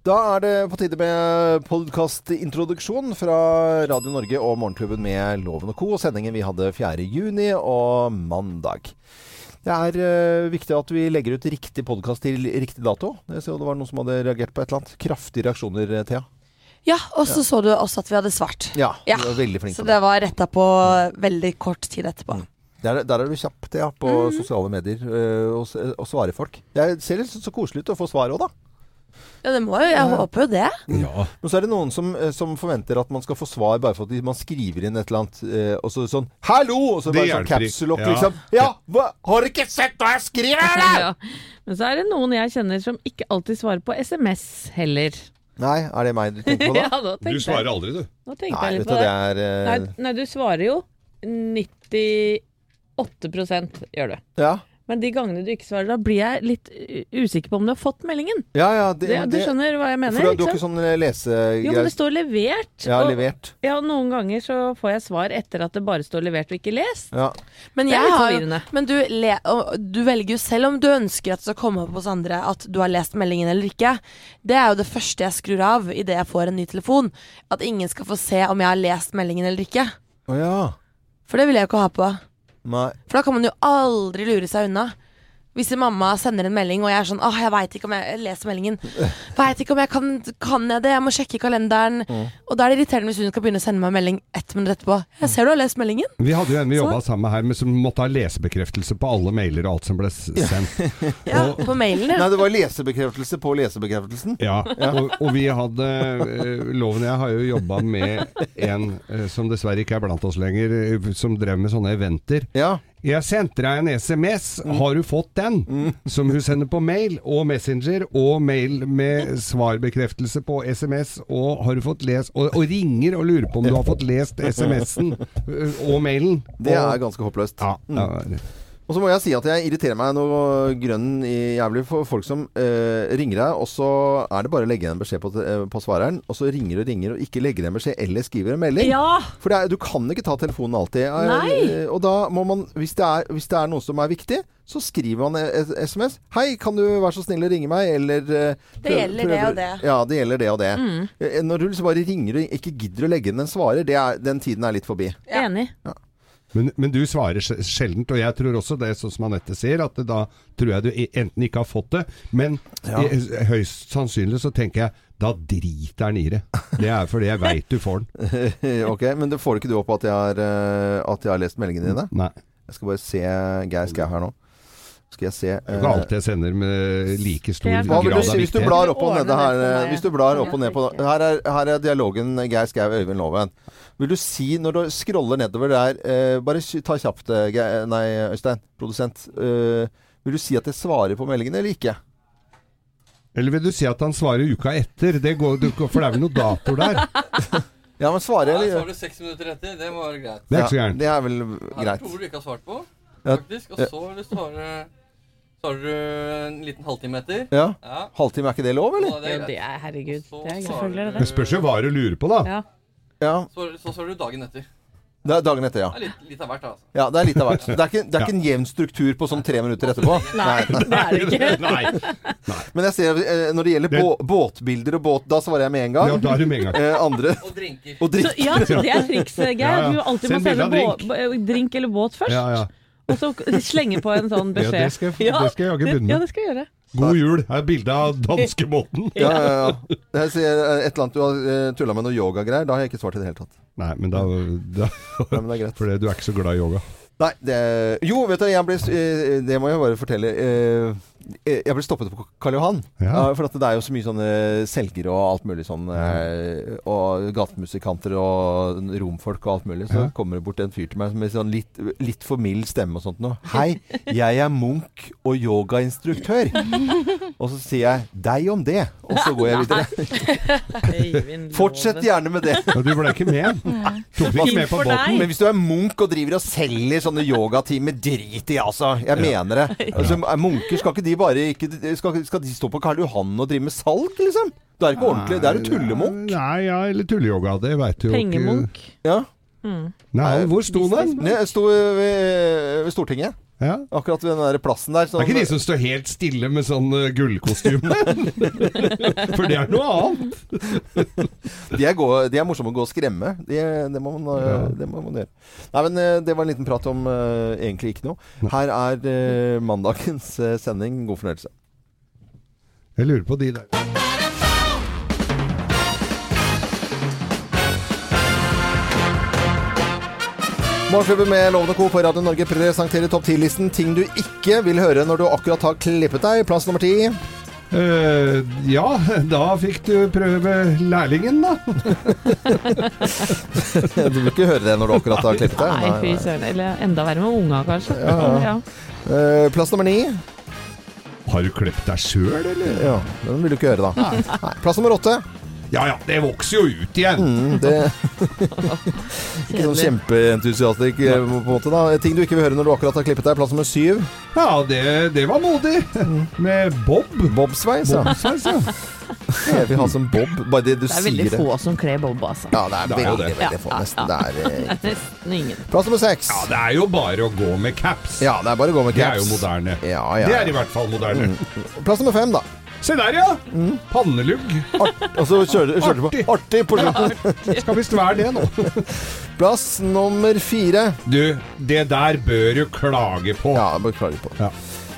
Da er det på tide med podkastintroduksjon fra Radio Norge og Morgenklubben med Loven og Co. Sendingen vi hadde 4. juni og mandag. Det er uh, viktig at vi legger ut riktig podkast til riktig dato. Jeg så det var noen som hadde reagert på et eller annet. Kraftige reaksjoner, Thea. Ja, og så så du også at vi hadde svart. Ja, Ja, du var veldig flink Så det. var retta på veldig kort tid etterpå. Mm. Der, der er du kjapp, Thea, på mm. sosiale medier uh, og, og svarer folk. Det ser litt så koselig ut å få svar òg, da. Ja, det må jo Jeg håper jo det. Ja. Men så er det noen som, eh, som forventer at man skal få svar bare for at man skriver inn et eller annet, eh, og så sånn 'Hallo!' Og så bare sånn capsulock, caps. Ja. liksom. Ja, hva, har du ikke sett hva jeg skriver, eller?! Ja. Men så er det noen jeg kjenner som ikke alltid svarer på SMS heller. Nei, er det meg du tenker på Ja, da? Du svarer jeg, aldri, du. nå tenkte Nei, jeg litt på det det. er Nei, eh, nei, du svarer jo 98% gjør du. Ja, Men de gangene du ikke svarer, da blir jeg litt usikker på om du har fått meldingen. ja. ja det, Det, du skjønner hva jeg mener? For du, du har ikke sånn lesegreier? Jo, men det står levert. Ja, og, levert. ja, noen ganger så får jeg svar etter at det bare står levert og ikke lest. Ja. Men, Det er jeg litt har, forvirrende. men du, le, og du velger jo selv om du ønsker at det skal komme opp hos andre at du har lest meldingen eller ikke. Det er jo det første jeg skrur av idet jeg får en ny telefon. At ingen skal få se om jeg har lest meldingen eller ikke. Å ja. For det vil jeg jo ikke ha på. Nei. For da kan man jo aldri lure seg unna. Hvis mamma sender en melding, og jeg er sånn Åh, jeg veit ikke om jeg, leser meldingen. Veit ikke om jeg kan Kan jeg det? Jeg må sjekke kalenderen. Og da er det irriterende hvis hun skal begynne å sende meg melding ett minutt etterpå. Jeg ser du har lest meldingen. Vi hadde jo en vi jobba sammen med her, men som måtte ha lesebekreftelse på alle mailer og alt som ble sendt. Ja, Og- på mailen, ja. Nei, det var lesebekreftelse på lesebekreftelsen. Ja, og, og vi hadde eh, Loven og jeg har jo jobba med en eh, som dessverre ikke er blant oss lenger, eh, som drev med sånne eventer. Ja. Jeg sendte deg en SMS, har du fått den? Som hun sender på mail og Messenger, og mail med svarbekreftelse på SMS, og har du fått lest Og, og ringer og lurer på om du har fått lest SMS-en og mailen. Det er ganske håpløst. ja, ja, Og så må jeg si at jeg irriterer meg noe grønn i jævlig for folk som eh, ringer deg, og så er det bare å legge igjen en beskjed på, eh, på svareren, og så ringer og ringer og ikke legger igjen beskjed eller skriver en melding. Ja! For det er, du kan ikke ta telefonen alltid. Eh, Nei. eh, Og da må man, hvis det, er, hvis det er noe som er viktig, så skriver man et SMS. 'Hei, kan du være så snill å ringe meg?' Eller eh, Det gjelder det og det. Ja, det gjelder det og det. Mm. Når du liksom bare ringer og ikke gidder å legge inn en svarer, det er, den tiden er litt forbi. Ja. Enig. Men, men du svarer sj- sjeldent, og jeg tror også det, sånn som Anette sier, at da tror jeg du enten ikke har fått det, men Ja. høyst sannsynlig så tenker jeg da driter han i det. Det er fordi jeg veit du får den. ok, Men det får ikke du opp at jeg har, eh, at jeg har lest meldingene dine? Nei. Jeg skal bare se Geir Skau her nå. Skal jeg se Det er ikke eh, alt jeg sender med like stor grad si viktighet. hvis du blar opp og ned her? eh. Hvis du blar opp og ned på Her er, her er dialogen Geir Skau Øyvind Loven. Vil du si, når du scroller nedover der eh, Bare ta kjapt, eh, Geir- nei, Øystein, produsent. Eh, vil du si at jeg svarer på meldingene eller ikke? Eller vil du si at han svarer uka etter? Det går, du, for det er vel noen datoer der? Ja, men svarer Ja, jeg så eller du seks minutter etter. Det må være greit. Det er ikke så Ja, gærent. det er vel Her tror du ikke har svart på, faktisk. Og så vil du svaret Så har du en liten halvtime etter. Ja. Ja. Halvtime, er ikke det lov, eller? Ja, det er det er herregud. Så Det er selvfølgelig det Det spørs jo hva du lurer på, da. Ja. Ja. Så, så svarer du dagen etter. Det er dagen etter, ja. Det er litt, litt av hvert, altså. Ja, det er litt av hvert. Det er ikke, det er ikke en jevn struktur på sånn tre minutter etterpå. Nei, det er det ikke. Nei. Men jeg ser, eh, når det gjelder Det- bå båtbilder og båt, da svarer jeg med en gang. Ja, da er du med en gang. Eh, andre Og drinker. Og Så, ja, så det er trikset, Geir. Ja, ja. Du alltid må sende drink. drink. drink eller båt først. Ja, ja. Og så slenge på en sånn Ja, beskjed. det skal jeg- det skal jeg jaggu begynne med. Ja, det skal jeg gjøre. God jul. Her er bilde av danskebåten. Ja, ja, ja. Jeg ser eh, et eller annet du har uh, tulla med noe yogagreier. Da har jeg ikke svart i det hele tatt. Nei, men da, da Nei, men det er greit. For du er ikke så glad i yoga. Nei, det Jo, vet du, jeg blir eh, det må jeg bare fortelle. eh, Jeg ble stoppet på Karl Johan. Ja. Ja, For at det er jo så mye sånne selgere og alt mulig sånn. Ja. Og gatemusikanter og romfolk og alt mulig. Så Ja. kommer det bort en fyr til meg med sånn litt, litt for mild stemme og sånt noe. Hei, jeg er munk og yogainstruktør. og så sier jeg deg om det. Og så går jeg videre. Fortsett gjerne med det. Ja, du ble ikke med? Tok du ikke med på båten? Men hvis du er munk og driver og selger sånne yogatimer, drit i, altså. Jeg mener det. Altså, munker, skal ikke de bare ikke, skal, skal de stå på Karl Johan og drive med salg, liksom? Det er ikke ordentlig. Det er jo tullemunk. Nei, ja, eller tulleyoga. Det veit du jo ikke. Pengemunk. Ja. Mm. Nei, hvor sto den? Den sto ved, ved Stortinget. Ja. Akkurat ved den der plassen der. Det er ikke de som står helt stille med sånn uh, gullkostyme. For det er noe annet. de, er gode, de er morsomme å gå og skremme. De, det, må man, eh, Ja. det må man gjøre. Nei, men eh, Det var en liten prat om uh, egentlig ikke noe. Her er uh, mandagens sending. God fornøyelse. Jeg lurer på de der. Morgenklubben med Lovende Co. på Radio Norge presenterer topp 10-listen ting du ikke vil høre når du akkurat har klippet deg. Plass nummer ti. Uh, ja, da fikk du prøve lærlingen, da. Du vil ikke høre det når du akkurat har klippet deg. Nei, fy søren. Eller enda verre med unga, kanskje. Ja. Ja. Uh, plass nummer ni. Har du klippet deg sjøl, eller? Ja, den vil du ikke høre, da. Nei. Plass nummer åtte. Ja ja, det vokser jo ut igjen. Mm, det Ikke sånn kjempeentusiastisk, eh, på en måte. da Ting du ikke vil høre når du akkurat har klippet deg. Plass nummer syv. Ja, det, det var modig. Med Bob. Bobsveis, ja. Bobsveis, ja. Jeg vil ha som bob. Bare det du Det er veldig sier det. få som kler bob, altså. Ja, det er Det er veldig, det. veldig få. Nesten. ja. Det er eh, Nesten ingen. Plass nummer seks. Ja, det er jo bare å gå med caps. Ja, det er bare å gå med caps. Det er jo moderne. Ja, Det er i hvert fall moderne. Plass nummer fem, da. Se der, ja! Pannelugg. Og så kjører kjører du på artig på slutten. Skal visst være det nå. Plass nummer fire. Du, det der bør du klage på. Ja, bør klage på. Ja.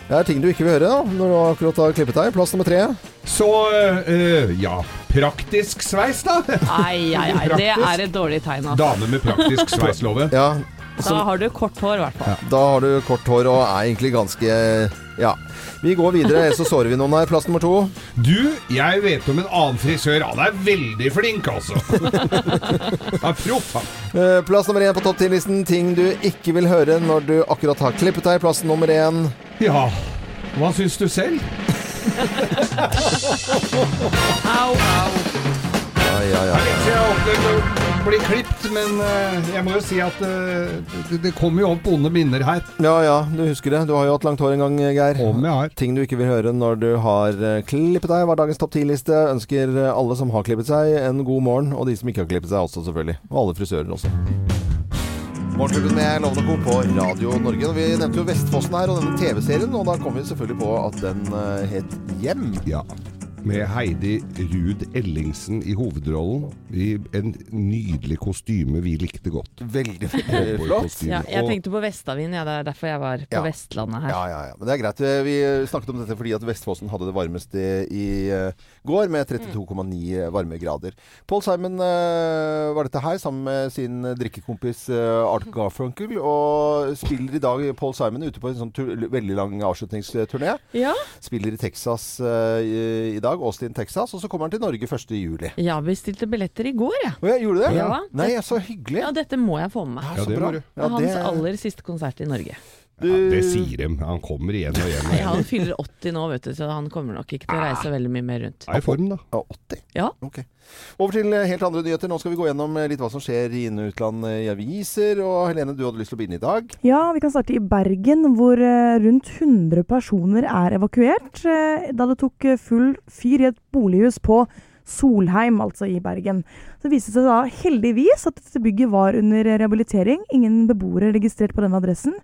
Det er ting du ikke vil høre da når du akkurat har klippet deg. Plass nummer tre. Så øh, ja, praktisk sveis, da. Ai, ai, ai. Det er et dårlig tegn, altså. Dame med praktisk sveis-loven. Ja, Da har du kort hår, i hvert fall. da har du kort hår og er egentlig ganske Ja. Vi går videre, så sårer vi noen her. Plass nummer to. Du, jeg vet om en annen frisør. Han er veldig flink, altså. Han er proff, han. Eh, Plass nummer én på topp 10-listen. Ting du ikke vil høre når du akkurat har klippet deg. Plass nummer én. Ja, hva syns du selv? Au, au. Ja, ja, ja. Bli klipt, men eh, jeg må jo si at eh, det, det kommer jo opp onde minner her. Ja ja, du husker det. Du har jo hatt langt hår en gang, Geir. Om jeg har. Ting du ikke vil høre når du har eh, klippet deg, var dagens topp 10-liste. Ønsker eh, alle som har klippet seg, en god morgen. Og de som ikke har klippet seg også, selvfølgelig. Og alle frisører også. Morgenklubben med Lovende Co. på Radio Norge. Og Vi nevnte jo Vestfossen her og denne TV-serien, og da kom vi selvfølgelig på at den eh, het Hjem. Ja. Med Heidi Ruud Ellingsen i hovedrollen. I en nydelig kostyme vi likte godt. Veldig, veldig flott. Ja, jeg tenkte på Vestavind, ja, det er derfor jeg var på Ja. Vestlandet her. Ja, ja, ja. Men det er greit. Vi snakket om dette fordi at Vestfossen hadde det varmeste i eh, går, med 32,9 varmegrader. Paul Simon eh, var dette her sammen med sin drikkekompis eh, Art Garfunkel, og spiller i dag Paul Simon ute på en sånn veldig lang avslutningsturné. Ja. Spiller i Texas i, i dag, Austin, Texas, og så kommer han til Norge 1. juli. Jeg bestilte billetter i går, jeg. Ja, gjorde du det? Ja. Nei, så hyggelig. Ja, dette må jeg få med meg. Ja, så det bra. Ja, det... Hans aller siste konsert i Norge. Du- Ja, det sier de. Han kommer igjen og igjen. Og igjen. Ja, han fyller 80 nå, vet du, så han kommer nok ikke til å reise veldig mye mer rundt. Er i form, da. Ja, 80? Ja. Ok. Over til eh, helt andre nyheter. Nå skal vi gå gjennom eh, litt hva som skjer i inn- og utland eh, i aviser. Og Helene, du hadde lyst til å begynne i dag. Ja, vi kan starte i Bergen, hvor rundt 100 personer er evakuert da det tok full fyr i et bolighus på Solheim, altså i Bergen. Så viste det seg da heldigvis at dette bygget var under rehabilitering. Ingen beboere registrert på denne adressen.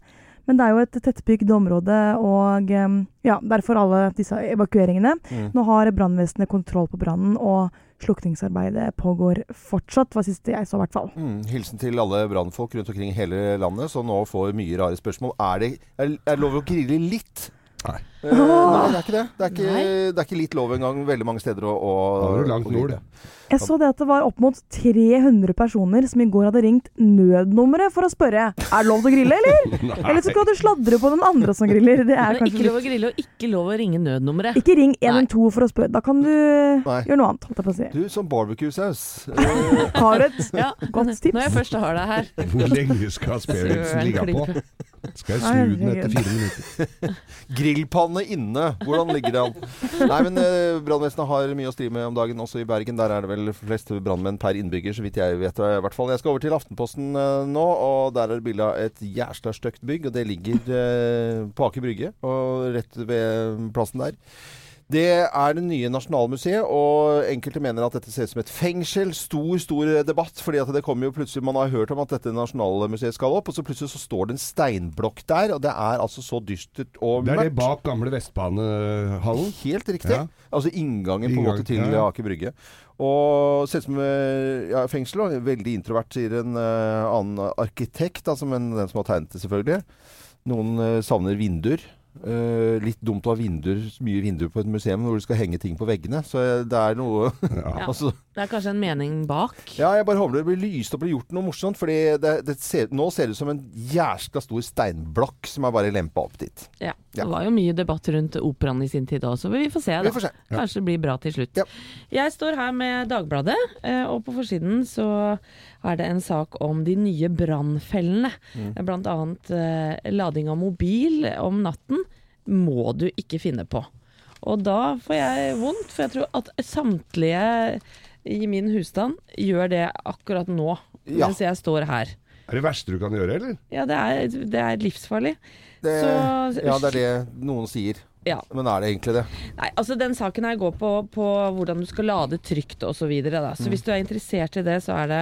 Men det er jo et tettbygd område, og eh, ja, derfor alle disse evakueringene. Mm. Nå har brannvesenet kontroll på brannen, og slukningsarbeidet pågår fortsatt, Hva siste jeg så i hvert fall. Mm, hilsen til alle brannfolk rundt omkring i hele landet, som nå får mye rare spørsmål. Er det, er, er lov å grille litt? Nei. Eh, nei, det er ikke det. Det er ikke, det er ikke litt lov engang veldig mange steder å, å Da er du langt nord. Jeg så det at det var opp mot 300 personer som i går hadde ringt nødnummeret for å spørre er det lov til å grille, eller? Eller så skal du sladre på den andre som griller. Det er det er ikke lov å grille, og ikke lov å ringe nødnummeret. Ikke ring Nei. 112 for å spørre. Da kan du Nei. gjøre noe annet, holdt jeg på å si. Du, som barbecue-saus. Har du et Ja, godt tips? Når jeg først har deg her. Hvor lenge skal sparehelsen ligge på? Skal jeg snu den etter fire minutter? grillpanne inne. Hvordan ligger det an? Nei, men eh, Brannvesenet har mye å stri med om dagen, også i Bergen. Der er det vel flest brannmenn per innbygger, så vidt jeg vet. i hvert fall. Jeg skal over til Aftenposten eh, nå, og der er det bilde av et jævla stygt bygg. Og det ligger eh, på Aker Brygge, og rett ved plassen der. Det er det nye Nasjonalmuseet, og enkelte mener at dette ser ut som et fengsel. Stor, stor debatt, fordi at det kommer jo plutselig Man har hørt om at dette Nasjonalmuseet skal opp, og så plutselig så står det en steinblokk der, og det er altså så dystert og mørkt. Det er det bak gamle Vestbanehallen. Helt riktig. Ja. Altså inngangen på en måte til ja. Aker Brygge. Og ser ut som eh, ja, fengsel. Og veldig introvert, sier en uh, annen arkitekt, altså, men den som har tegnet det, selvfølgelig. Noen uh, savner vinduer. Eh, litt dumt å ha vinduer, mye vinduer på et museum hvor du skal henge ting på veggene. Så det er noe Ja. altså, Det er kanskje en mening bak. Ja, jeg bare håper det blir lyst opp og gjort noe morsomt. Fordi det, det ser, nå ser det ut som en jæskla stor steinblokk som er bare lempa opp dit. Ja. Ja. Det var jo mye debatt rundt operaen i sin tid også, men vi får se. Vi Da. får se. Kanskje det blir bra til slutt. Ja. Jeg står her med Dagbladet, eh, og på forsiden så er det en sak om de nye brannfellene. Mm. Blant annet eh, lading av mobil om natten må du ikke finne på. Og da får jeg vondt, for jeg tror at samtlige i min husstand gjør det akkurat nå, Ja. mens jeg står her. Er det verste du kan gjøre, eller? Ja, det er, det er livsfarlig. Det, Så- ja, det er det noen sier. Ja. Men er det egentlig det? Nei, altså Den saken her går på, på hvordan du skal lade trygt osv. Så, videre, da. så hvis du er interessert i det, så er det,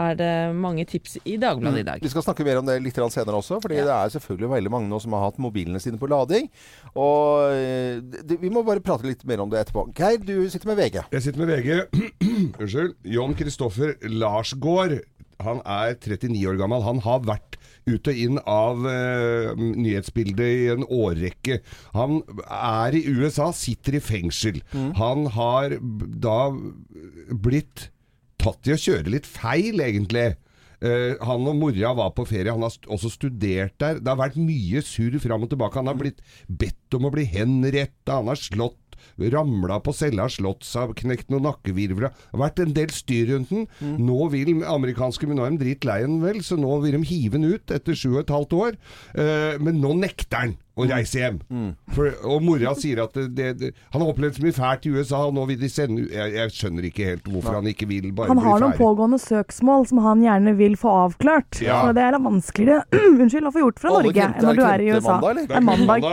er det mange tips i Dagbladet i dag. Vi skal snakke mer om det litt senere også, fordi det er selvfølgelig veldig mange nå som har hatt mobilene sine på lading. Og eh, det, vi må bare prate litt mer om det etterpå. Geir, du sitter med VG. Jeg sitter med VG. Unnskyld. John Kristoffer Larsgaard. Han er 39 år gammel. Han har vært ut og inn av uh, nyhetsbildet i en årrekke. Han er i USA, sitter i fengsel. Han har da blitt tatt i å kjøre litt feil, egentlig. Uh, han og mora var på ferie. Han har st også studert der. Det har vært mye surr fram og tilbake. Han har blitt bedt om å bli henretta. Han har slått Ramla på cella, slått seg, knekt noen nakkevirvler. Det har vært en del styr rundt den. Nå vil amerikanske Nå er de drittlei den vel, så nå vil de hive den ut etter sju og et halvt år. Uh, men nå nekter han å reise hjem. For, og mora sier at det, det, det, han har opplevd så mye fælt i USA, og nå vil de sende jeg, jeg skjønner ikke helt hvorfor han ikke vil bare Han bli har noen pågående søksmål som han gjerne vil få avklart. Ja. Så det er vanskeligere unnskyld, å få gjort fra Norge enn når du er i USA. mandag, eller? Det er mandag.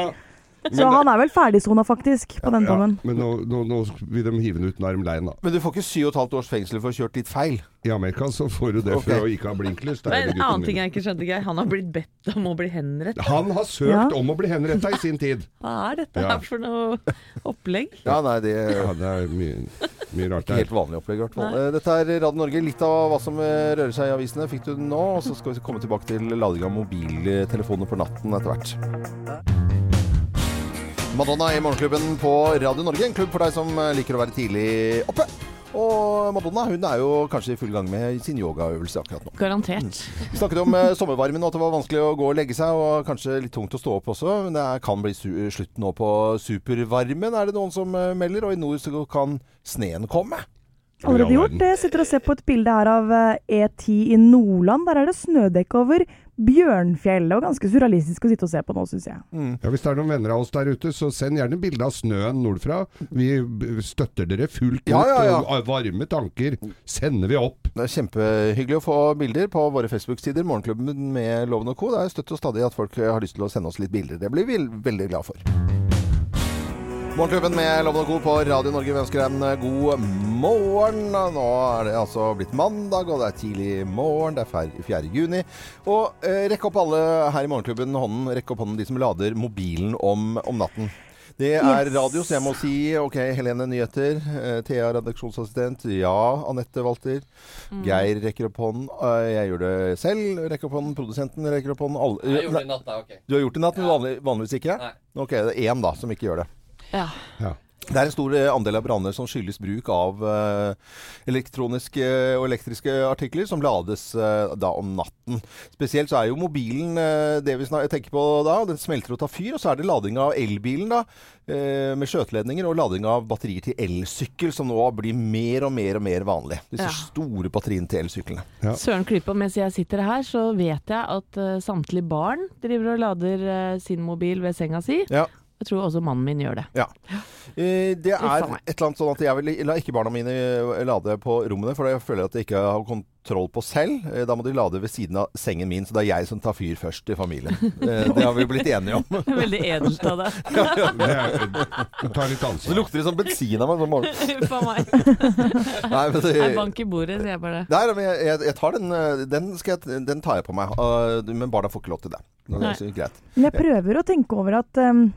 Så han er vel ferdigsona faktisk på den Ja, dommen. men nå, nå, nå vil de hive den ut. Nå er de lei den, da. Men du får ikke syv og et halvt års fengsel for å ha kjørt litt feil. I Amerika så får du det okay. for å ikke ha blinklys. Men en annen ting jeg ikke skjønte, Geir. Han har blitt bedt om å bli henrettet. Han har søkt Ja. om å bli henrettet i sin tid. Hva er dette Ja. her for noe opplegg? Ja, nei, det Ja, det er mye, mye rart ikke der. helt vanlig opplegg, i hvert fall. Eh, Dette er Radio Norge. Litt av hva som eh, rører seg i avisene fikk du nå. Og så skal vi komme tilbake til lading av mobiltelefoner på natten etter hvert. Madonna i Morgenklubben på Radio Norge. En klubb for deg som eh, liker å være tidlig oppe. Og Madonna hun er jo kanskje i full gang med sin yogaøvelse akkurat nå. Garantert. Vi snakket om eh, sommervarmen og at det var vanskelig å gå og legge seg, og kanskje litt tungt å stå opp også. Men det kan bli slutt nå på supervarmen, er det noen som eh, melder. Og i nord så kan sneen komme. Allerede gjort. Jeg sitter og ser på et bilde her av eh, E10 i Nordland. Der er det snødekk over Bjørnfjell. og ganske surrealistisk å sitte og se på nå, syns jeg. Ja, Hvis det er noen venner av oss der ute, så send gjerne bilde av snøen nordfra. Vi støtter dere fullt ut. Ja, ja, ja. Og varme tanker sender vi opp. Det er kjempehyggelig å få bilder på våre Facebook-sider. Morgenklubben med Loven og Co. Det er støtt og stadig at folk har lyst til å sende oss litt bilder. Det blir vi veldig glad for. Morgenklubben med Lovende Co. på Radio Norge. Vi ønsker en eh, god morgen. Nå er det altså blitt mandag, og det er tidlig morgen. Det er 4. juni. Og eh, rekk opp alle her i Morgenklubben hånden. Rekk opp hånden de som lader mobilen om, om natten. Det er Yes. radio, så jeg må si OK, Helene Nyheter. Eh, Thea, redaksjonsassistent. Ja, Anette Walter. Geir rekker opp hånden. Eh, Jeg gjør det selv. Rekker opp hånden. Produsenten rekker opp hånden. Alle, Jeg gjorde det i natt, da. Ok. du har gjort det i natt, men vanlig, vanligvis ikke? Nei. Ok, det er én da som ikke gjør det. Ja. Det er en stor eh, andel av branner som skyldes bruk av eh, elektroniske og elektriske artikler som lades eh, da om natten. Spesielt så er jo mobilen eh, det vi tenker på da. Den smelter og tar fyr. Og så er det lading av elbilen da, eh, med skjøteledninger, og lading av batterier til elsykkel, som nå blir mer og mer og mer vanlig. Disse Ja. store batteriene til elsyklene. Ja. Søren Klypa, mens jeg sitter her, så vet jeg at eh, samtlige barn driver og lader eh, sin mobil ved senga si. Ja. Jeg tror også mannen min gjør det. Ja. Det er et eller annet sånn at jeg vil la ikke barna mine eh, lade på rommene, for jeg føler at jeg ikke har kontroll på selv. Eh, Da må de lade ved siden av sengen min, så det er jeg som tar fyr først i familien. Eh, Det har vi blitt enige om. Veldig edelt av deg. Ta litt Så ansvar. lukter det som bensin av meg om morgenen. Uff a meg. Nei, men det, Jeg bank i bordet, sier jeg bare. Nei, men jeg, jeg, jeg tar den, eh, den, skal jeg, den tar jeg på meg. Men barna får ikke lov til det. Det er. Men jeg prøver å tenke over at em,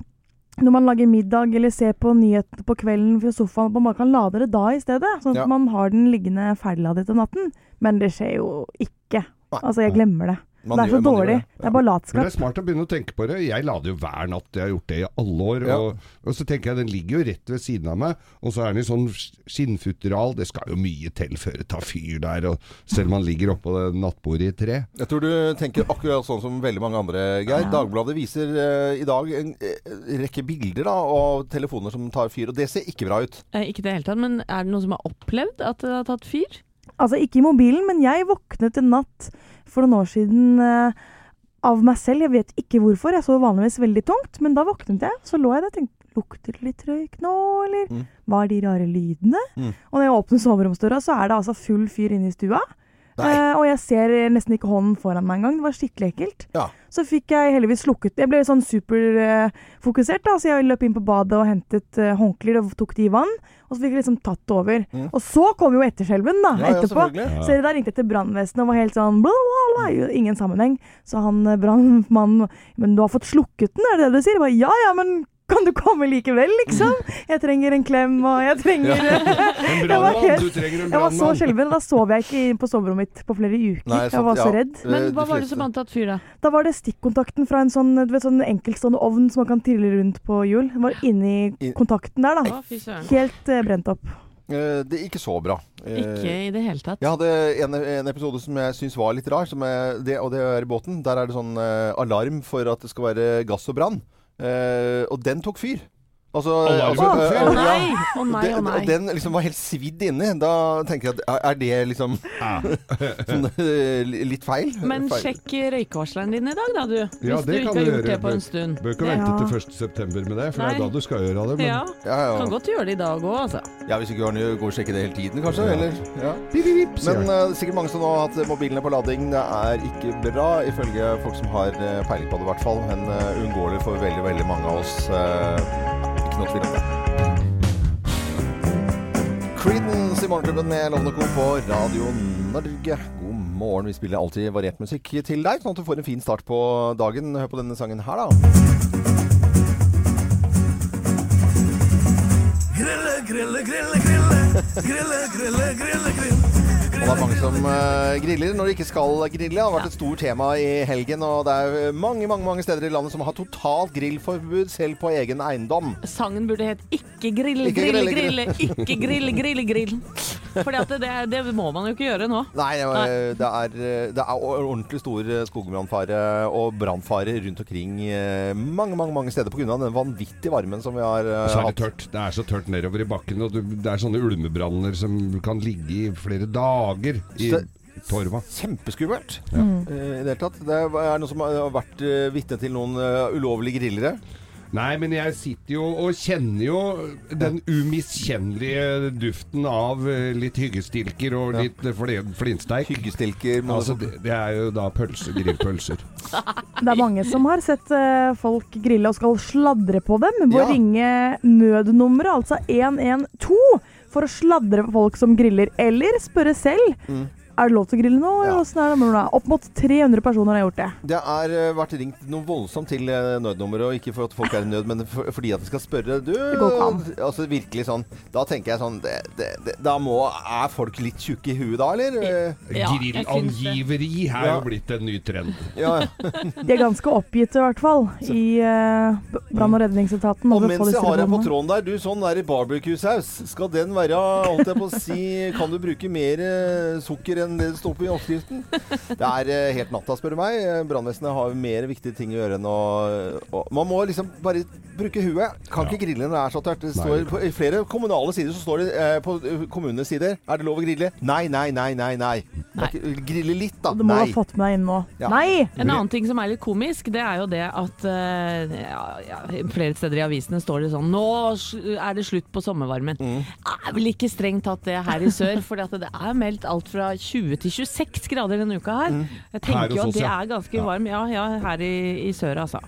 når man lager middag eller ser på nyhetene på kvelden fra sofaen, at man bare kan lade det da i stedet. Sånn at Ja. man har den liggende ferdigladet om natten. Men det skjer jo ikke. Nei. Altså, jeg glemmer det. Man det er så gjør- dårlig. det. Det er bare latskap. Men det er smart å begynne å tenke på det. Jeg lader jo hver natt. Jeg har gjort det i alle år. Ja. Og, og så tenker jeg den ligger jo rett ved siden av meg, og så er den i sånn skinnfutteral. Det skal jo mye til før det tar fyr der, og selv om man ligger oppå det nattbordet i tre. Jeg tror du tenker akkurat sånn som veldig mange andre, Geir. Dagbladet viser uh, i dag en uh, rekke bilder da, av telefoner som tar fyr, og det ser ikke bra ut. Eh, Ikke i det hele tatt, men er det noen som har opplevd at det har tatt fyr? Altså, ikke i mobilen, men jeg våknet en natt for noen år siden eh, av meg selv. Jeg vet ikke hvorfor. Jeg sov vanligvis veldig tungt, men da våknet jeg. Så lå jeg der og tenkte Lukter det litt røyk nå, eller? Mm. Hva er de rare lydene? Mm. Og når jeg åpner soveromsdøra, så er det altså full fyr inne i stua. Eh, og jeg ser nesten ikke hånden foran meg engang. Det var skikkelig ekkelt. Ja. Så fikk jeg heldigvis slukket Jeg ble sånn superfokusert, da, så jeg løp inn på badet og hentet uh, håndklær og tok de i vann. Og så fikk jeg liksom tatt det over. Mm. Og så kom jo etterskjelven, da, Ja, etterpå. Ja, Så da ringte jeg til brannvesenet og var helt sånn bla, bla, bla, ingen sammenheng. Så han eh, brannmannen Men du har fått slukket den, er det det du sier? Jeg bare, ja ja, men kan du komme likevel, liksom? Jeg trenger en klem, og jeg trenger En Jeg brannmann! Du trenger en Jeg var så brannmann! skjelven. Da sov jeg ikke på soverommet mitt på flere uker. Nei, jeg sant, var så ja. redd. Eh, Men hva var det som hadde tatt fyr, da? Da var det stikkontakten fra en sånn, du vet, sånn enkeltstående ovn som man kan trille rundt på hjul. Den var inni I- kontakten der, da. Helt eh, brent opp. Eh, det er ikke så bra. Eh, Ikke i det hele tatt. Jeg hadde en, en episode som jeg syns var litt rar, som er, det, og det er i båten. Der er det sånn eh, alarm for at det skal være gass og brann. Eh, og den tok fyr. Altså, altså, tok eh, nei! Å ja. nei! Å nei, Det- nei. Og den liksom var helt svidd inni. Da tenker jeg at er- det liksom sånn, eh, litt feil? Men feil. sjekk røykevarsleren din i dag, da, du. Hvis Ja, du ikke har gjort det på en stund. Bør ikke Ja. vente til 1. september med det, for det er da du skal gjøre det. Men Ja, Ja, ja. kan godt gjøre det i dag òg, altså. ja, hvis ikke du har noe, gå og sjekker det hele tiden, kanskje? Ja. Eller? Ja. bip, pip, Men er sikkert mange som nå har hatt mobilene på lading. Det er ikke bra, ifølge folk som har eh, peiling på det, i hvert fall. Men uh, uunngåelig for veldig, veldig mange av oss. eh, ikke noe tvil om det. Creedence i Morgenklubben med Lovende Co. på Radio Norge. God morgen. Vi spiller alltid variert musikk til deg, sånn at du får en fin start på dagen. Hør på denne sangen her, da. Grille, grille, grille, grille. Grille, grille, grille, grille. Og det er mange som uh, griller når de ikke skal grille. Det har vært et stort tema i helgen. Og det er mange mange, mange steder i landet som har totalt grillforbud, selv på egen eiendom. Sangen burde het 'Ikke grille, grill, grille, grille, ikke grille, grille, grill. Fordi at det, det må man jo ikke gjøre nå. Nei, det er, det er, eh, det er ordentlig stor eh, skogbrannfare og brannfare rundt omkring eh, mange mange, mange steder pga. den vanvittige varmen som vi har hatt. Så er det tørt. Det er så tørt nedover i bakken, og det er sånne ulmebranner som kan ligge i flere dager i Så- torva. Kjempeskummelt Ja. eh, i det hele tatt. Det er noe noen som har vært uh, vitne til noen eh, ulovlige grillere. Nei, men jeg sitter jo og kjenner jo den umiskjennelige duften av eh, litt hyggestilker og litt flintsteik. flinsteik. Hyggestilker. Altså, det, det er jo da pølser, grillpølser. Det er mange som har sett eh, folk grille og skal sladre på dem. Må Ja. ringe nødnummeret, altså 112, for å sladre på folk som griller. Eller spørre selv. Mm. Er det lov til å grille nå? Ja. er det? Er det? Opp mot 300 personer har gjort det. Det har eh, vært ringt noe voldsomt til eh, nødnummeret, og ikke for at folk er i nød, men for, fordi at de skal spørre du, altså virkelig sånn Da tenker jeg sånn det, det, det, Da må Er folk litt tjukke i huet da, eller? Eh, Ja, det. Grillangiveri er Ja. jo blitt en ny trend. Ja, ja. De er ganske oppgitte, i hvert fall, i uh, brann- og redningsetaten. Og mens jeg har deg på tråden der, du, sånn der i barbecue-saus, skal den være, holdt jeg på å si Kan du bruke mer uh, sukker enn det det står på i oppskriften. Det er eh, helt natta, spør du meg. Brannvesenet har mer viktige ting å gjøre enn å, å Man må liksom bare bruke huet. Kan ikke grille når det er så tørt. Det står på, I flere kommunale sider så står det eh, på eh, kommunenes sider Er det lov å grille? Nei, nei, nei, nei. nei. Det er Grille litt, da. Du må Nei. ha fått med deg inn nå. Ja. Nei! En annen ting som er litt komisk, det er jo det at ja, ja, flere steder i avisene står det sånn Nå er det slutt på sommervarmen. Mm. Er vel ikke strengt tatt det her i sør, for det er meldt alt fra 20 til 26 grader denne uka her. Mm. Jeg tenker jo at det er ganske varm, ja, ja her i, i sør altså.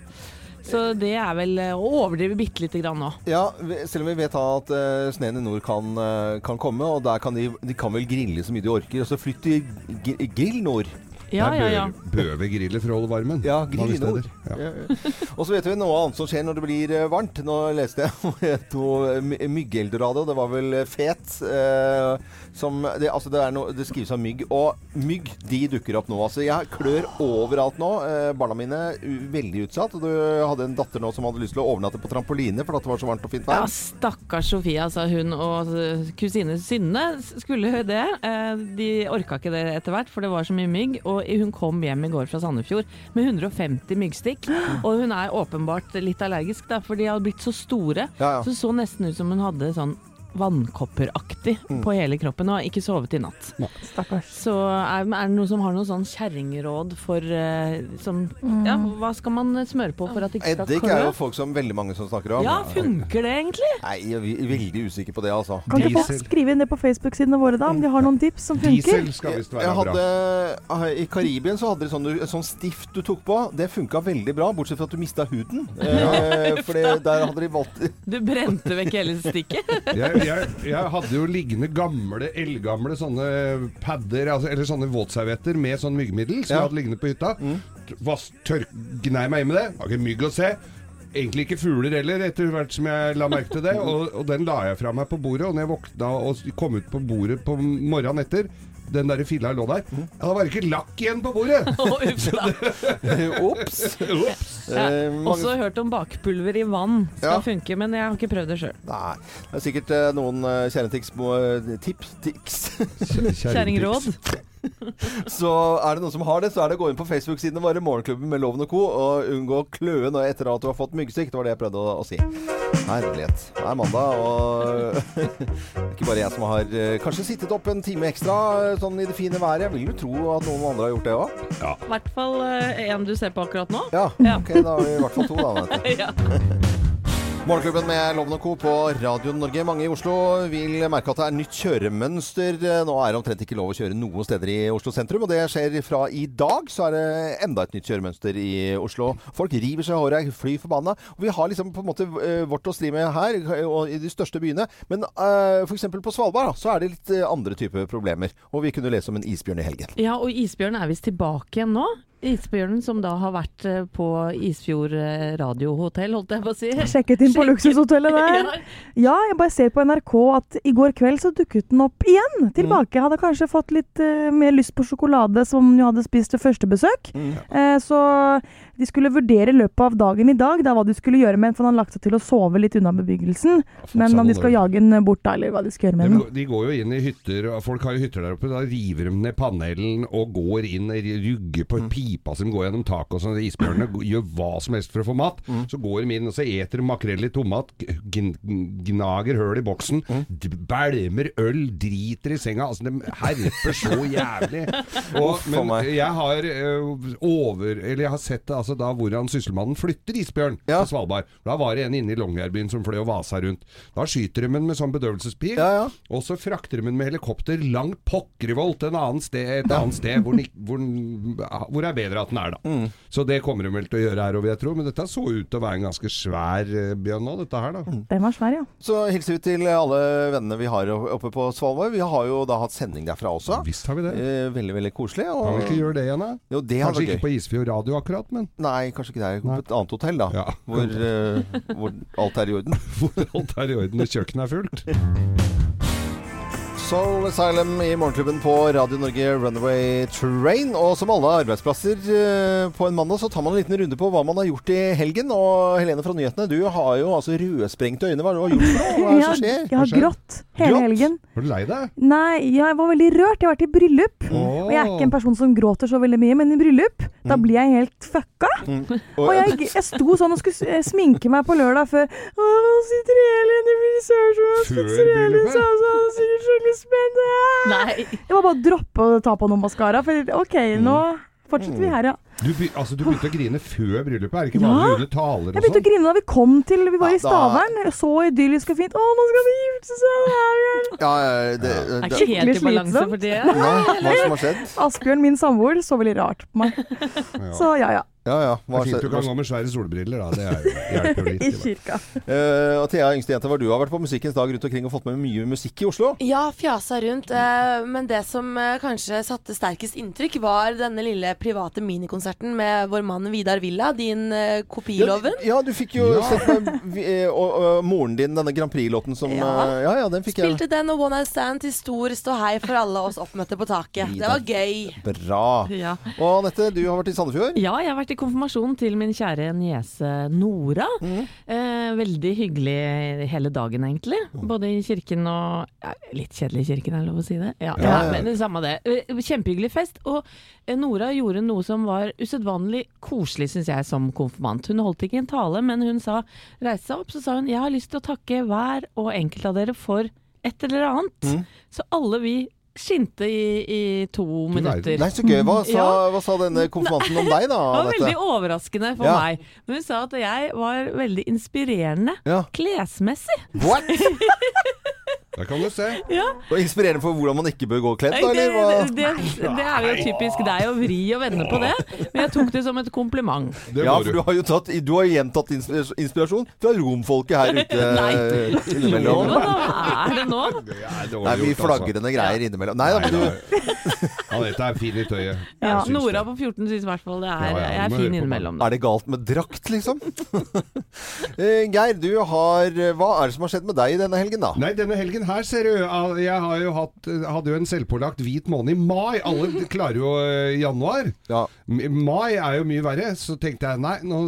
Så det er vel eh, å overdrive bitte lite grann nå. Ja, selv om vi vet at uh, sneen i nord kan, uh, kan komme, og der kan de, de kan vel grille så mye de orker. Og så flytt til Grill Nord. Ja, Det ja, ja. bør vi Bøvegriller for å holde varmen. Ja, mange grill i nord. steder. Ja. Og så vet vi noe annet som skjer når det blir eh, varmt. Nå leste jeg om my- myggeldorado. Det var vel eh, fet. eh, som, det, altså det, er noe, det skrives om mygg. Og mygg de dukker opp nå. Altså jeg klør overalt nå. Eh, barna mine veldig utsatt. Og du hadde en datter nå som hadde lyst til å overnatte på trampoline fordi at det var så varmt og fint Ja, stakkars Sofie. Altså, hun og eh, kusine Synne skulle det. Eh, De orka ikke det etter hvert, for det var så mye mygg. Og hun kom hjem i går fra Sandefjord med 150 myggstikk. Og hun er åpenbart litt allergisk, da, for de hadde blitt så store. Ja, ja. Så det så nesten ut som hun hadde sånn vannkopperaktig Mm. på hele kroppen og ikke sovet i natt. Ja, Så er, er det noen som har noen sånn kjerringråd for uh, som, Ja, hva skal man smøre på for at det ikke skal Eddik er jo folk som veldig mange som snakker om. Ja, funker det egentlig? Nei, jeg er veldig usikker på det, altså. Kan ikke folk skrive inn det på Facebook-sidene våre, da? Om de har noen tips som funker? Diesel skal visst være bra. hadde, ah, I Karibien så hadde de sånn, du- sånn stift du tok på. Det funka veldig bra, bortsett fra at du mista huden. Eh, for der hadde de valgt Du brente vekk hele stikket? Jeg, jeg, hadde jo liggende gamle, eldgamle sånne padder, altså, eller sånne våtservietter med sånn myggmiddel som jeg hadde liggende på hytta. Tørk, gnei meg inn med det. Har ikke mygg å se. Egentlig ikke fugler heller, etter hvert som jeg la merke til det. Og, og den la jeg fra meg på bordet, og når jeg våkna og kom ut på bordet på morgenen etter den der filla lå der. Ja, da var det ikke lakk igjen på bordet! Ops! Ops! Ups. Ja, Eh, Også hørt om bakpulver i vann skal Ja. funke, men jeg har ikke prøvd det sjøl. Nei. Det er sikkert eh, noen kjerringtips kjernetips uh, tips. Kjerringråd. så er det noen som har det, så er det å gå inn på Facebook-sidene våre, Morgenklubben med Loven og Co., og unngå kløen kløe etter at du har fått myggsyk. Det var det jeg prøvde å, å si. Herlighet. Det er mandag, og ikke bare jeg som har eh, kanskje sittet opp en time ekstra eh, sånn i det fine været. Jeg vil jo tro at noen andre har gjort det òg. I hvert fall eh, en du ser på akkurat nå. Ja, Ja. ok, da har vi i hvert fall to, da. Vet du. Ja. Morgenklubben med Loven og Co. på Radio Norge. Mange i Oslo vil merke at det er nytt kjøremønster. Nå er det omtrent ikke lov å kjøre noen steder i Oslo sentrum, og det skjer fra i dag. Så er det enda et nytt kjøremønster i Oslo. Folk river seg i håret, fly forbanna. Vi har liksom på en måte eh, vårt å stri med her, og i de største byene. Men uh, f.eks. på Svalbard så er det litt eh, andre typer problemer. Og vi kunne lese om en isbjørn i helgen. ja, og isbjørn er visst tilbake igjen nå. Isbjørnen som da har vært eh, på Isfjord radiohotell, holdt jeg på å si. Sjekket inn på Sjekket. luksushotellet der. Ja. Jeg bare ser på NRK at i går kveld så dukket den opp igjen. Tilbake. Hadde kanskje fått litt uh, mer lyst på sjokolade som hun hadde spist ved første besøk. Eh, så de skulle vurdere i løpet av dagen i dag da, hva de skulle gjøre med den, for han har lagt seg til å sove litt unna bebyggelsen. Men om de skal jage den bort da, eller hva de skal gjøre med den. de går jo inn i hytter, folk har jo hytter der oppe. Da river de ned panelen og går inn og rugger på pipa som går gjennom taket. og sånn. Isbjørnene gjør hva som helst for å få mat. Så går de inn og så eter makrell i tomat, gnager høl i boksen, mm. bælmer øl, driter i senga. Altså, de herper så jævlig. Og, men jeg har øh, over Eller jeg har sett det, altså da hvordan sysselmannen flytter isbjørn Ja. på Svalbard. Da var det en inne i Longyearbyen som fløy og vasa rundt. Da skyter de den med sånn bedøvelsespil. Ja, ja. Og så frakter de den med helikopter langt en annen sted, et annet sted hvor, hvor, hvor er bedre at den er, da. Mm. Så det kommer de vel til å gjøre her, vil jeg tro. Men dette så ut til å være en ganske svær eh, bjørn dette her, da. Den var svær, ja. Så hilser vi til alle vennene vi har oppe på Svalbard. Vi har jo da hatt sending derfra også. Visst har vi det. Eh, veldig, veldig koselig. Kan vi ikke gjøre det igjen, da? Jo, det Kanskje ikke gøy. på Isfjord radio akkurat, men Nei, kanskje ikke der. På et annet hotell, da. Ja. Hvor, uh, hvor alt er i orden. hvor alt er i orden og kjøkkenet er fullt. Soul Asylum i Morgenklubben på Radio Norge Runaway Train. Og som alle arbeidsplasser eh, på en mandag, så tar man en liten runde på hva man har gjort i helgen. Og Helene fra Nyhetene, du har jo altså rødsprengte øyne. Hva det du har gjort for noe? Hva er det som skjer? Jeg har grått hele Grått? helgen. Var du lei deg? Nei, jeg var veldig rørt. Jeg har vært i bryllup. Og jeg er ikke en person som gråter så veldig mye, men i bryllup, da blir jeg helt fucka. Mm. Og jeg, jeg sto sånn og skulle eh, sminke meg på lørdag før Å, nå sitter Elin i frisørsalen, Før fikser Elin så så det sikkert skikkelig spennende. Nei. Det var bare å droppe å ta på noe maskara, for OK, nå fortsetter vi her, ja. Du, be, altså, du begynte å grine før bryllupet? Er det ikke Ja. vanlig under taler Jeg og begynte å sånn? grine da vi kom til Vi var Ja, i Stavern. Så idyllisk og fint. Å, nå skal de gifte seg! Ja, det, det, Er ikke helt i Skikkelig balanse slitsomt. for tida. Nei, hva som har skjedd? Asbjørn, min samboer, så veldig rart på meg. Så ja, ja. Ja, ja. Det er fint du kan gå med svære solbriller, da. Det er, hjelper jo litt. I kirka. Uh, og Thea, yngste jente, hva du har vært på Musikkens dag rundt omkring og fått med mye musikk i Oslo? Ja, fjasa rundt. Uh, men det som uh, kanskje satte sterkest inntrykk, var denne lille private minikonserten med vår mann Vidar Villa, din uh, kopiloven. Ja, du fikk jo Ja. sett og, moren din denne Grand Prix-låten som Ja. ja, ja, den fikk jeg. Spilte den og One Night Stand til stor ståhei for alle oss oppmøtte på taket. Det var gøy. Bra. Ja. Og Anette, du har vært i Sandefjord? Ja, jeg har vært i konfirmasjon til min kjære niese Nora. Mm. Eh, veldig hyggelig hele dagen, egentlig. Både i kirken og ja, Litt kjedelig i kirken, er det lov å si det? Ja, Ja, ja, men det samme det. Eh, Kjempehyggelig fest. Og eh, Nora gjorde noe som var usedvanlig koselig, syns jeg, som konfirmant. Hun holdt ikke en tale, men hun sa, reiste seg opp, så sa hun jeg har lyst til å takke hver og enkelt av dere for et eller annet. Mm. Så alle vi skinte i, i to minutter. Nei, så gøy. Hva sa, Ja. hva sa denne konfirmanten om deg, da? Det var veldig overraskende for Ja. meg. Men hun sa at jeg var veldig inspirerende Ja. klesmessig. What? Der kan du se. Og inspirerende for hvordan man ikke bør gå kledd, da? Det, Eller hva? det, det, det er jo typisk deg å vri og vende på det, men jeg tok det som et kompliment. Det Ja, for du har jo tatt, du har gjentatt inspirasjon fra romfolket her ute Nei. innimellom. Hva er det nå? Det er Det er mye altså. flagrende greier innimellom. Nei da, men du Anette er fin i tøyet. Ja, Nora på 14 syns i hvert fall det er, Ja, ja, jeg er fin innimellom. da. Er det galt med drakt, liksom? Eh, Geir, du har Hva er det som har skjedd med deg denne helgen, da? Nei, denne helgen her ser du Jeg har jo hatt, hadde jo en selvpålagt hvit måned i mai. Alle klarer jo eh, januar. Ja. Mai er jo mye verre, så tenkte jeg nei, nå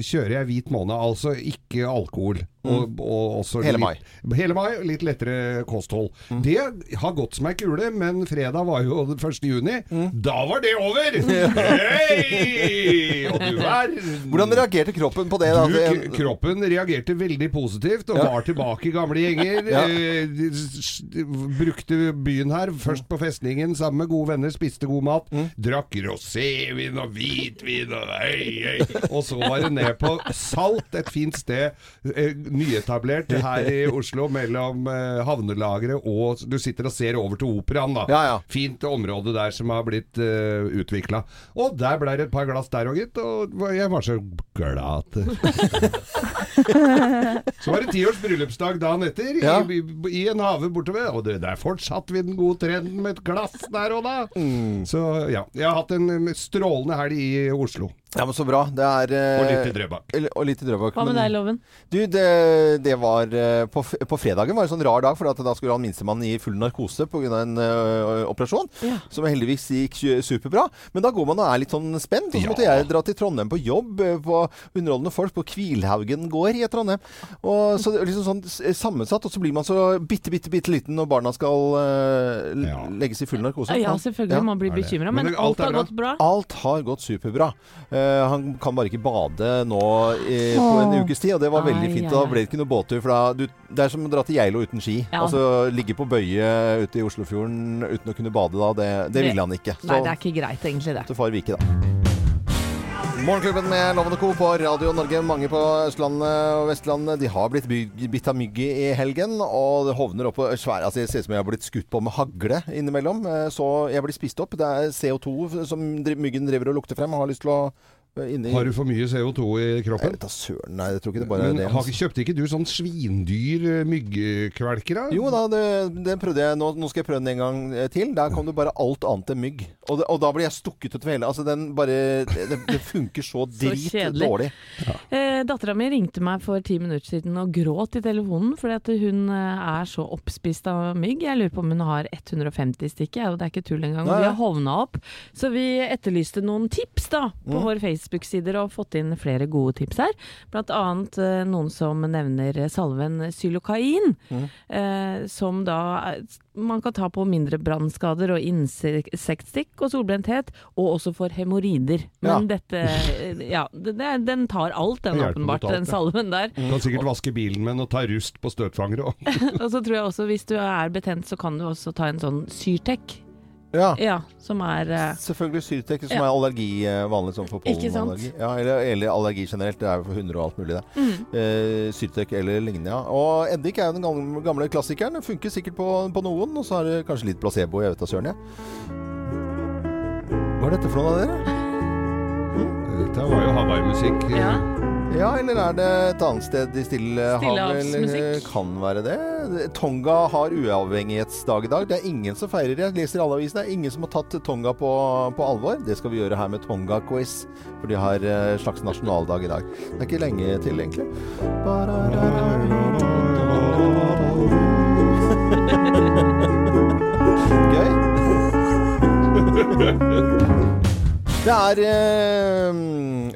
kjører jeg hvit måned. Altså ikke alkohol. Og, og også Hele litt, Hele mai. Litt lettere kosthold. Det har gått som ei kule, men fredag var jo den 1. juni. Da var det over! Hei! Og du verden! Hvordan reagerte kroppen på det? Du, kroppen reagerte veldig positivt og Ja. var tilbake i gamle gjenger. Ja. eh, brukte byen her, først på festningen sammen med gode venner, spiste god mat. Mm. Drakk rosévin og hvitvin og hei, hei. Og så var det ned på Salt, et fint sted, eh, nyetablert her i Oslo mellom eh, havnelageret og Du sitter og ser over til operaen, da. Ja, ja. Fint område der som har blitt uh, utvikla. Og der ble det et par glass der òg, gitt. Og jeg var så glad at Så var det tiårs bryllupsdag dagen etter, Ja. i, i, en hage bortover. Og det, der fortsatte vi den gode trenden med et glass der og da. Mm. Så ja. Jeg har hatt en strålende helg i Oslo. Ja, men Så bra. Det er eh, Og litt i Drøbak. Og litt i Drøbak. Hva med deg, Loven? Du, det, det var eh, på, på fredagen var en sånn rar dag, for at da skulle han minstemann i full narkose pga. en uh, operasjon. Ja. Som heldigvis gikk superbra. Men da går man og er litt sånn spent. Og så Ja. måtte jeg dra til Trondheim på jobb på Underholdende folk på Kvilhaugen gård i Trondheim. Og så det er liksom sånn sammensatt, og så blir man så bitte, bitte, bitte liten når barna skal uh, Ja. legges i full narkose. Ja, selvfølgelig. Ja. Man blir bekymra, Men men alt alt har bra. gått bra. Alt har gått superbra. Eh, han kan bare ikke bade nå eh, på en ukes tid, og det var veldig fint. Da ble det ikke noe båttur. For da, du, det er som å dra til Geilo uten ski. Ja. Altså ligge på bøye ute i Oslofjorden uten å kunne bade da. Det, det Det- ville han ikke. Så Nei, det er ikke greit, egentlig, det. til far Vike, da. Morgenklubben med Lovende Co. på Radio Norge. Mange på Østlandet og Vestlandet De har blitt bitt av mygg i helgen. Og det hovner opp på svære altså Det ser ut som jeg har blitt skutt på med hagle innimellom. Eh, Så jeg blir spist opp. Det er CO2 som myggen driver og lukter frem og har lyst til å Inni Har du for mye CO2 i kroppen? Jeg vet da søren, nei, jeg tror ikke det bare Men er det. har, altså. kjøpte ikke du sånn svindyr eh, myggkvelker? Jo da, det, det prøvde jeg. Nå, nå skal jeg prøve den en gang eh, til. Der kom det bare alt annet enn mygg. Og, og da blir jeg stukket utover hele. Altså, den bare Det, det funker så drit så dårlig. Eh, Dattera mi ringte meg for ti minutter siden og gråt i telefonen fordi at hun eh, er så oppspist av mygg. Jeg lurer på om hun har 150 stykker, og det er ikke tull engang. Vi har hovna opp. Så vi etterlyste noen tips da på Mm. våre Facebook-sider og fått inn flere gode tips her. Blant annet eh, noen som nevner salven xylokain, Mm. eh, som da man kan ta på mindre brannskader og insektstikk og solbrenthet, og også for hemoroider. Men dette eh, Ja, det, den tar alt, den åpenbart, alt, den salven der. Du kan sikkert vaske bilen med den og ta rust på støtfangere òg. Og så tror jeg også hvis du er betent, så kan du også ta en sånn Syrtec. Ja. Ja, som er eh, Selvfølgelig Syrtec, som Ja. er allergi eh, vanlig sånn for pollenallergi. Ja, eller, eller allergi generelt. Det er jo for hunder og alt mulig, det. mm. Eh, Syrtec eller lignende, ja. Og eddik er jo den gamle, gamle klassikeren. Funker sikkert på, på noen, og så er det kanskje litt placebo. Jeg vet da søren, jeg. Hva er dette for noe av dere? Dette var jo Hawaii-musikk. Ja. Ja, eller er det et annet sted i Stillehavet? Kan være det. Tonga har uavhengighetsdag i dag. Det er ingen som feirer det. Jeg leser alle avisene. Det er ingen som har tatt Tonga på, på alvor. Det skal vi gjøre her med Tonga-quiz, for de har en slags nasjonaldag i dag. Det er ikke lenge til, egentlig. Gøy. Det er eh,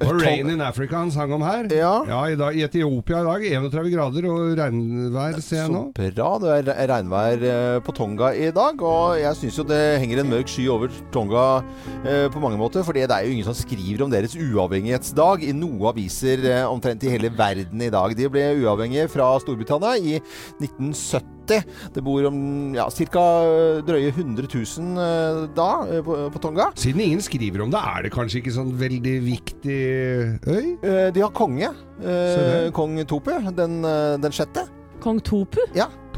Og Rain in Africa han sang om her. Ja. Ja, i, dag, I Etiopia i dag 31 grader og regnvær, ser jeg nå. Så bra. Det er re- regnvær eh, på Tonga i dag. Og jeg syns jo det henger en mørk sky over Tonga eh, på mange måter. For det er jo ingen som skriver om deres uavhengighetsdag i noen aviser eh, omtrent i hele verden i dag. De ble uavhengige fra Storbritannia i 1970. Det bor om ja, ca. drøye 100 000 eh, da eh, på, på Tonga. Siden ingen skriver om det, er det kanskje ikke sånn veldig viktig øy? Eh, de har konge. Eh. Kong Topu. den, eh, den sjette. Kong Topu.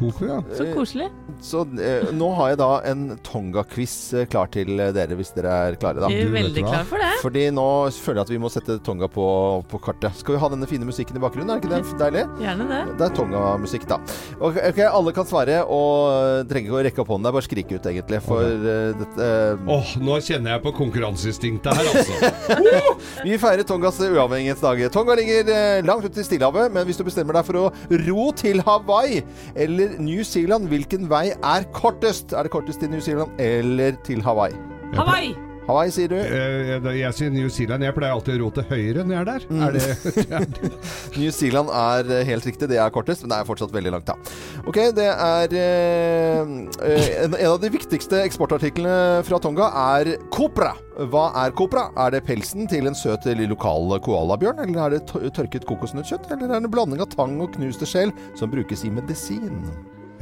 Tofu, ja. Så koselig. Så eh, nå har jeg da en Tonga-quiz eh, klar til eh, dere, hvis dere er klare, da. Jeg er veldig klar for det. Fordi nå føler jeg at vi må sette Tonga på, på kartet. Skal vi ha denne fine musikken i bakgrunnen? Er ikke det deilig? Gjerne det. Det er Tonga-musikk, da. Okay, ok, Alle kan svare, og eh, trenger ikke å rekke opp hånden. Det er bare å skrike ut, egentlig. For eh, dette eh, Åh, nå kjenner jeg på konkurranseinstinktet her, altså. Vi feirer Tongas uavhengighetsdag. Tonga ligger eh, langt ute i Stillehavet, men hvis du bestemmer deg for å ro til Hawaii eller New Zealand, hvilken vei er kortest? Er det kortest til New Zealand eller til Hawaii? Hawaii! Hawaii, sier du? Eh, Jeg, jeg sier New Zealand. Jeg pleier alltid å ro til høyre når jeg er der. Mm. Er det New Zealand er eh, helt riktig, det er kortest, men det er fortsatt veldig langt, da. Ok, det er eh, eh, en, en av de viktigste eksportartiklene fra Tonga er kopra. Hva er kopra? Er det pelsen til en søt lokal koalabjørn, eller er det tørket kokosnøttkjøtt, eller er det en blanding av tang og knuste skjell som brukes i medisin?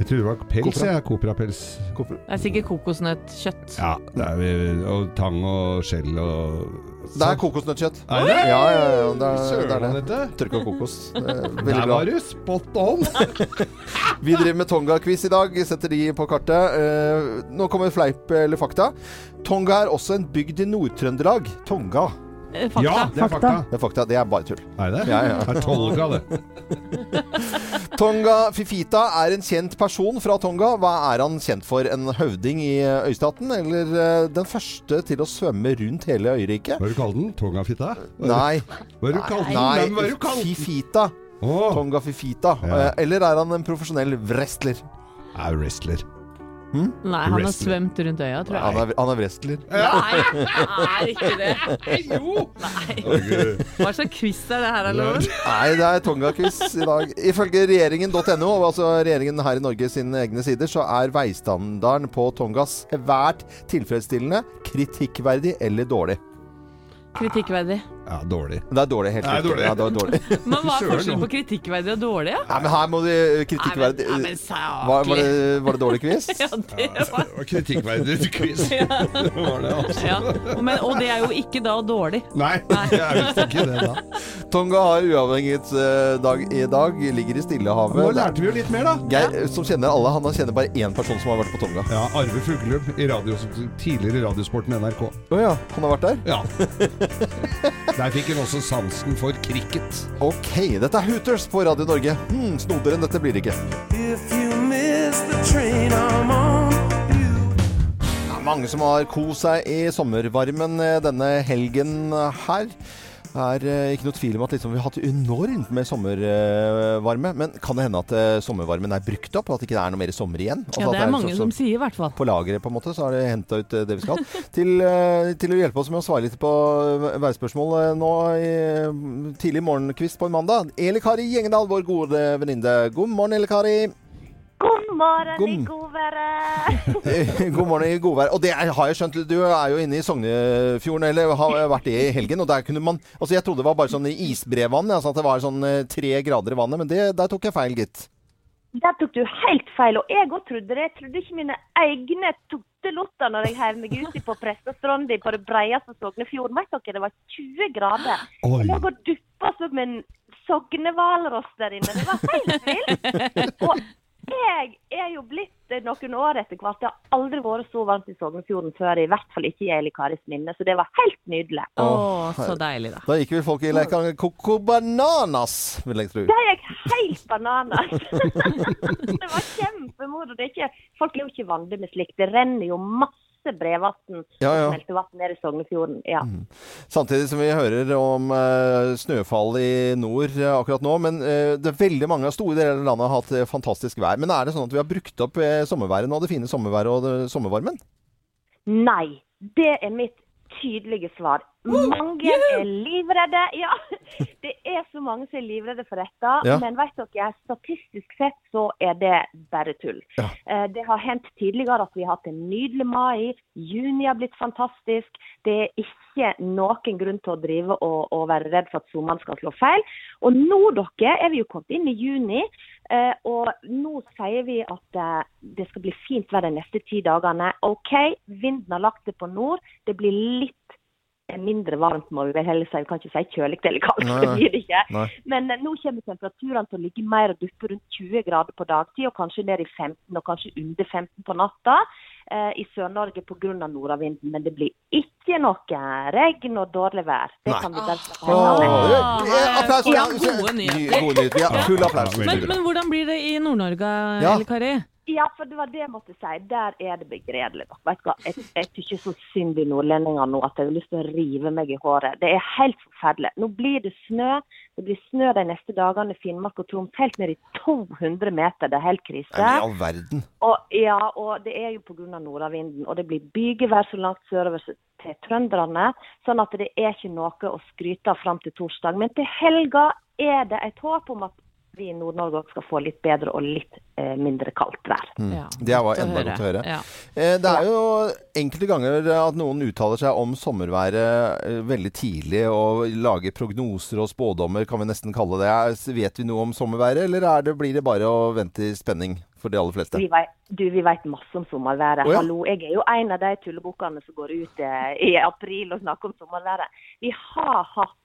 Jeg tror det var pels, Kopra. jeg. Koprapels. Kopra. Det er sikkert kokosnøttkjøtt. Ja, det er vel Og tang og skjell og Det er kokosnøttkjøtt. Er det? Ja, ja, ja. Det er, det Søren, er det. Anette. Tørka kokos. Det er Veldig Der bra. var du spot on! Vi driver med Tonga-quiz i dag. Setter de på kartet. Eh, nå kommer fleip eller fakta. Tonga er også en bygd i Nord-Trøndelag. Tonga. Eh, Fakta. Ja, det er fakta. Det er fakta. Det er bare tull. Er det? Ja, ja. Det er Tolga, det. Tonga Fifita er en kjent person fra Tonga. Hva er han kjent for? En høvding i øystaten? Eller eh, den første til å svømme rundt hele øyriket? Hva er du kalte den? Tongafitta? Nei. Hva er du kalte den? Nei. Kalte? Fifita. Oh. Tonga Fifita. Ja. Eh, Eller er han en profesjonell wrestler? er wrestler. Nei, han har Wrestler. svømt rundt øya, tror Han jeg. er, han er wrestler. Nei, det er ikke det. Jo! Nei. Hva slags quiz er det her, eller? Nei, det er Tonga-quiz i dag. Ifølge regjeringen.no, altså regjeringen her i Norge sine egne sider, så er veistandarden på Tonga svært tilfredsstillende, kritikkverdig eller dårlig. Kritikkverdig. Ja, dårlig. Det er dårlig, helt Nei, riktig. dårlig. Ja, det er dårlig. Men hva er forskjellen på kritikkverdig og dårlig? Ja? Nei, men her må du kritikkverdig Nei, men, nei, men var, var, det, var det dårlig quiz? Ja, det var Det var kritikkverdig quiz. Det var det, altså. ja. Men, Og det er jo ikke da dårlig. Nei, det er visst ikke det, da. Tonga har uavhengighetsdag i dag, ligger i Nå lærte vi jo litt mer, da. Geir, som kjenner alle, han kjenner bare én person som har vært på Tonga. Ja, Arve Fuglum i radio, tidligere i Radiosporten NRK. Å ja, han har vært der? Ja. Der fikk hun også sansen for cricket. Ok, dette er Hooters på Radio Norge. Hmm, Snodigere enn dette blir det ikke. If you miss the train I'm on, Det er mange som har kost seg i sommervarmen eh, denne helgen her. Det er eh, ikke noe tvil om at liksom, vi har hatt enormt med sommervarme. Men kan det hende at eh, sommervarmen er brukt opp, og at det ikke er noe mer sommer igjen? Altså Ja, at det er mange så- som sier i hvert fall. på lageret, på en måte, så har det henta ut eh, det vi skal. til, eh, til å hjelpe oss med å svare litt på eh, værspørsmål eh, nå i eh, tidlig morgenkvist på en mandag. Eli Kari Gjengedal, vår gode venninne. God morgen, Eli Kari. God morgen God- i godværet! God morgen i godværet. Og det er, har jeg skjønt, du er jo inne i Sognefjorden, eller har vært det i helgen. Og der kunne man Altså, jeg trodde det var bare sånn isbrevann, altså at det var sånn eh, tre grader i vannet, men det, der tok jeg feil, gitt. Der tok du helt feil, og jeg òg trodde det. Jeg trodde ikke mine egne tottelotter når jeg heiv meg uti på Prestastranda på det breieste Sognefjorden. Vet dere, det var 20 grader. Oi. Jeg lå og duppa som en sognehvalross der inne. Det var helt vilt. Og jeg er jo blitt eh, noen år etter hvert. Det har aldri vært så varmt i Sognefjorden før, i hvert fall ikke i Eli Karis minne. Så det var helt nydelig. Å, Åh, så deilig, da. Da gikk vi folk i leka Coco Bananas, vil jeg tro. Det gikk helt bananas. det var kjempemoro. Det folk er jo ikke vant med slikt. Det renner jo masse brevann Ja, ja. og smeltevann nede i Sognefjorden. Ja. Samtidig som vi hører om eh, snøfall i nord eh, akkurat nå. Men eh, det er veldig mange av store deler av landet har hatt fantastisk vær. Men er det sånn at vi har brukt opp sommerværet nå? Det fine sommerværet og det, sommervarmen? Nei. Det er mitt tydelige svar. Mange er livredde. Ja, det er så mange som er livredde for dette. Ja. Men vet dere, statistisk sett så er det bare tull. Ja. Eh, Det har hendt tidligere at vi har hatt en nydelig mai. Juni har blitt fantastisk. Det er ikke noen grunn til å drive og, og være redd for at sommeren skal slå feil. Og nå, dere, er vi jo kommet inn i juni. Eh, Og nå sier vi at eh, det skal bli fint vær de neste ti dagene. OK, vinden har lagt det på nord. Det blir litt mindre varmt, må vi vel heller si. Vi kan ikke si kjølig eller kaldt, Nei, det blir det ikke. Nei. Men eh, nå kommer temperaturene til å ligge mer og duppe rundt 20 grader på dagtid, og kanskje ned i 15, og kanskje under 15 på natta eh, i Sør-Norge pga. nordavinden. Men det blir ikke noe regn og dårlig vær. Det Nei. kan vi det- eh, applaus! Ja, gode nyheter. Ja, full applaus. Men, men hvordan blir det i Nord-Norge, Ja. Kari? Ja, for det var det jeg måtte si. Der er det begredelig. Vet du hva? Jeg, jeg tykker så synd i nordlendinger nå at jeg har lyst til å rive meg i håret. Det er helt forferdelig. Nå blir det snø. Det blir snø de neste dagene i Finnmark og Troms. Helt ned i 200 meter. Det er helt krise. Det er i all verden. Og, ja, og det er jo pga. nordavinden. Og det blir bygevær så langt sørover til trønderne. Sånn at det er ikke noe å skryte av fram til torsdag. Men til helga er det et håp om at vi i Nord-Norge skal få litt bedre og litt eh, mindre kaldt vær. Ja, Mm. Det var enda godt å høre. Ja. Eh, Det er jo enkelte ganger at noen uttaler seg om sommerværet eh, veldig tidlig og lager prognoser og spådommer, kan vi nesten kalle det. Vet vi noe om sommerværet, eller er det, blir det bare å vente i spenning for de aller fleste? Vi vet, du, vi vet masse om sommerværet. Oh, ja. Hallo, jeg er jo en av de tullebukkene som går ut eh, i april og snakker om sommerværet. Vi har hatt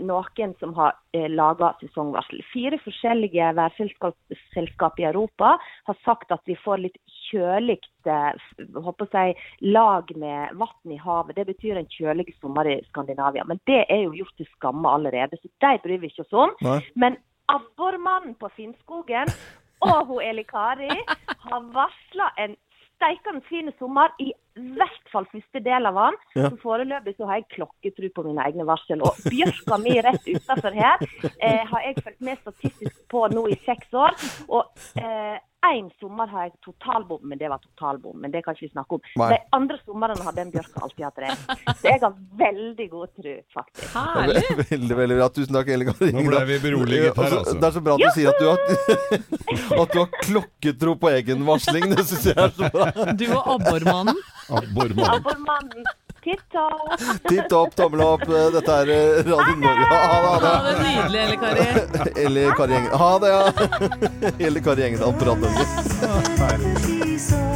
noen som har eh, laga sesongvarsel. Fire forskjellige værselskap i Europa har sagt at vi får litt kjølig eh, f- lag med vann i havet. Det betyr en kjølig sommer i Skandinavia. Men det er jo gjort til skamme allerede, så de bryr vi ikke oss om. Nei. Men abbormannen på Finnskogen og hun Eli Kari har varsla en steikende fin sommer i hvert fall første del av den. Ja. Så foreløpig så har jeg klokketro på mine egne varsel. Og bjørka mi rett utafor her eh, har jeg fulgt med statistisk på nå i seks år. Og én sommer har jeg totalbom, men det var totalbom. Men det kan ikke vi snakke om. Nei. De andre somrene har den bjørka alltid hatt det. Så jeg har veldig god tro, faktisk. Herlig! Veldig, veldig bra. Tusen takk, Elle Karin. Nå ble vi beroliget her, Altså, altså. Det er så bra at du sier at du har, at du har klokketro på egen varsling. Det syns jeg er så bra. Du og abbormannen. Abbormann. Abbormannen, titt topp! Tipp topp, tommel opp. Dette er eh, Radio Norge. Ha det, Ha ha det nydelig, Elle Kari. det. Elle Kari Engedal. Ha det, ja. Elle Kari Engedal på Radio Norge.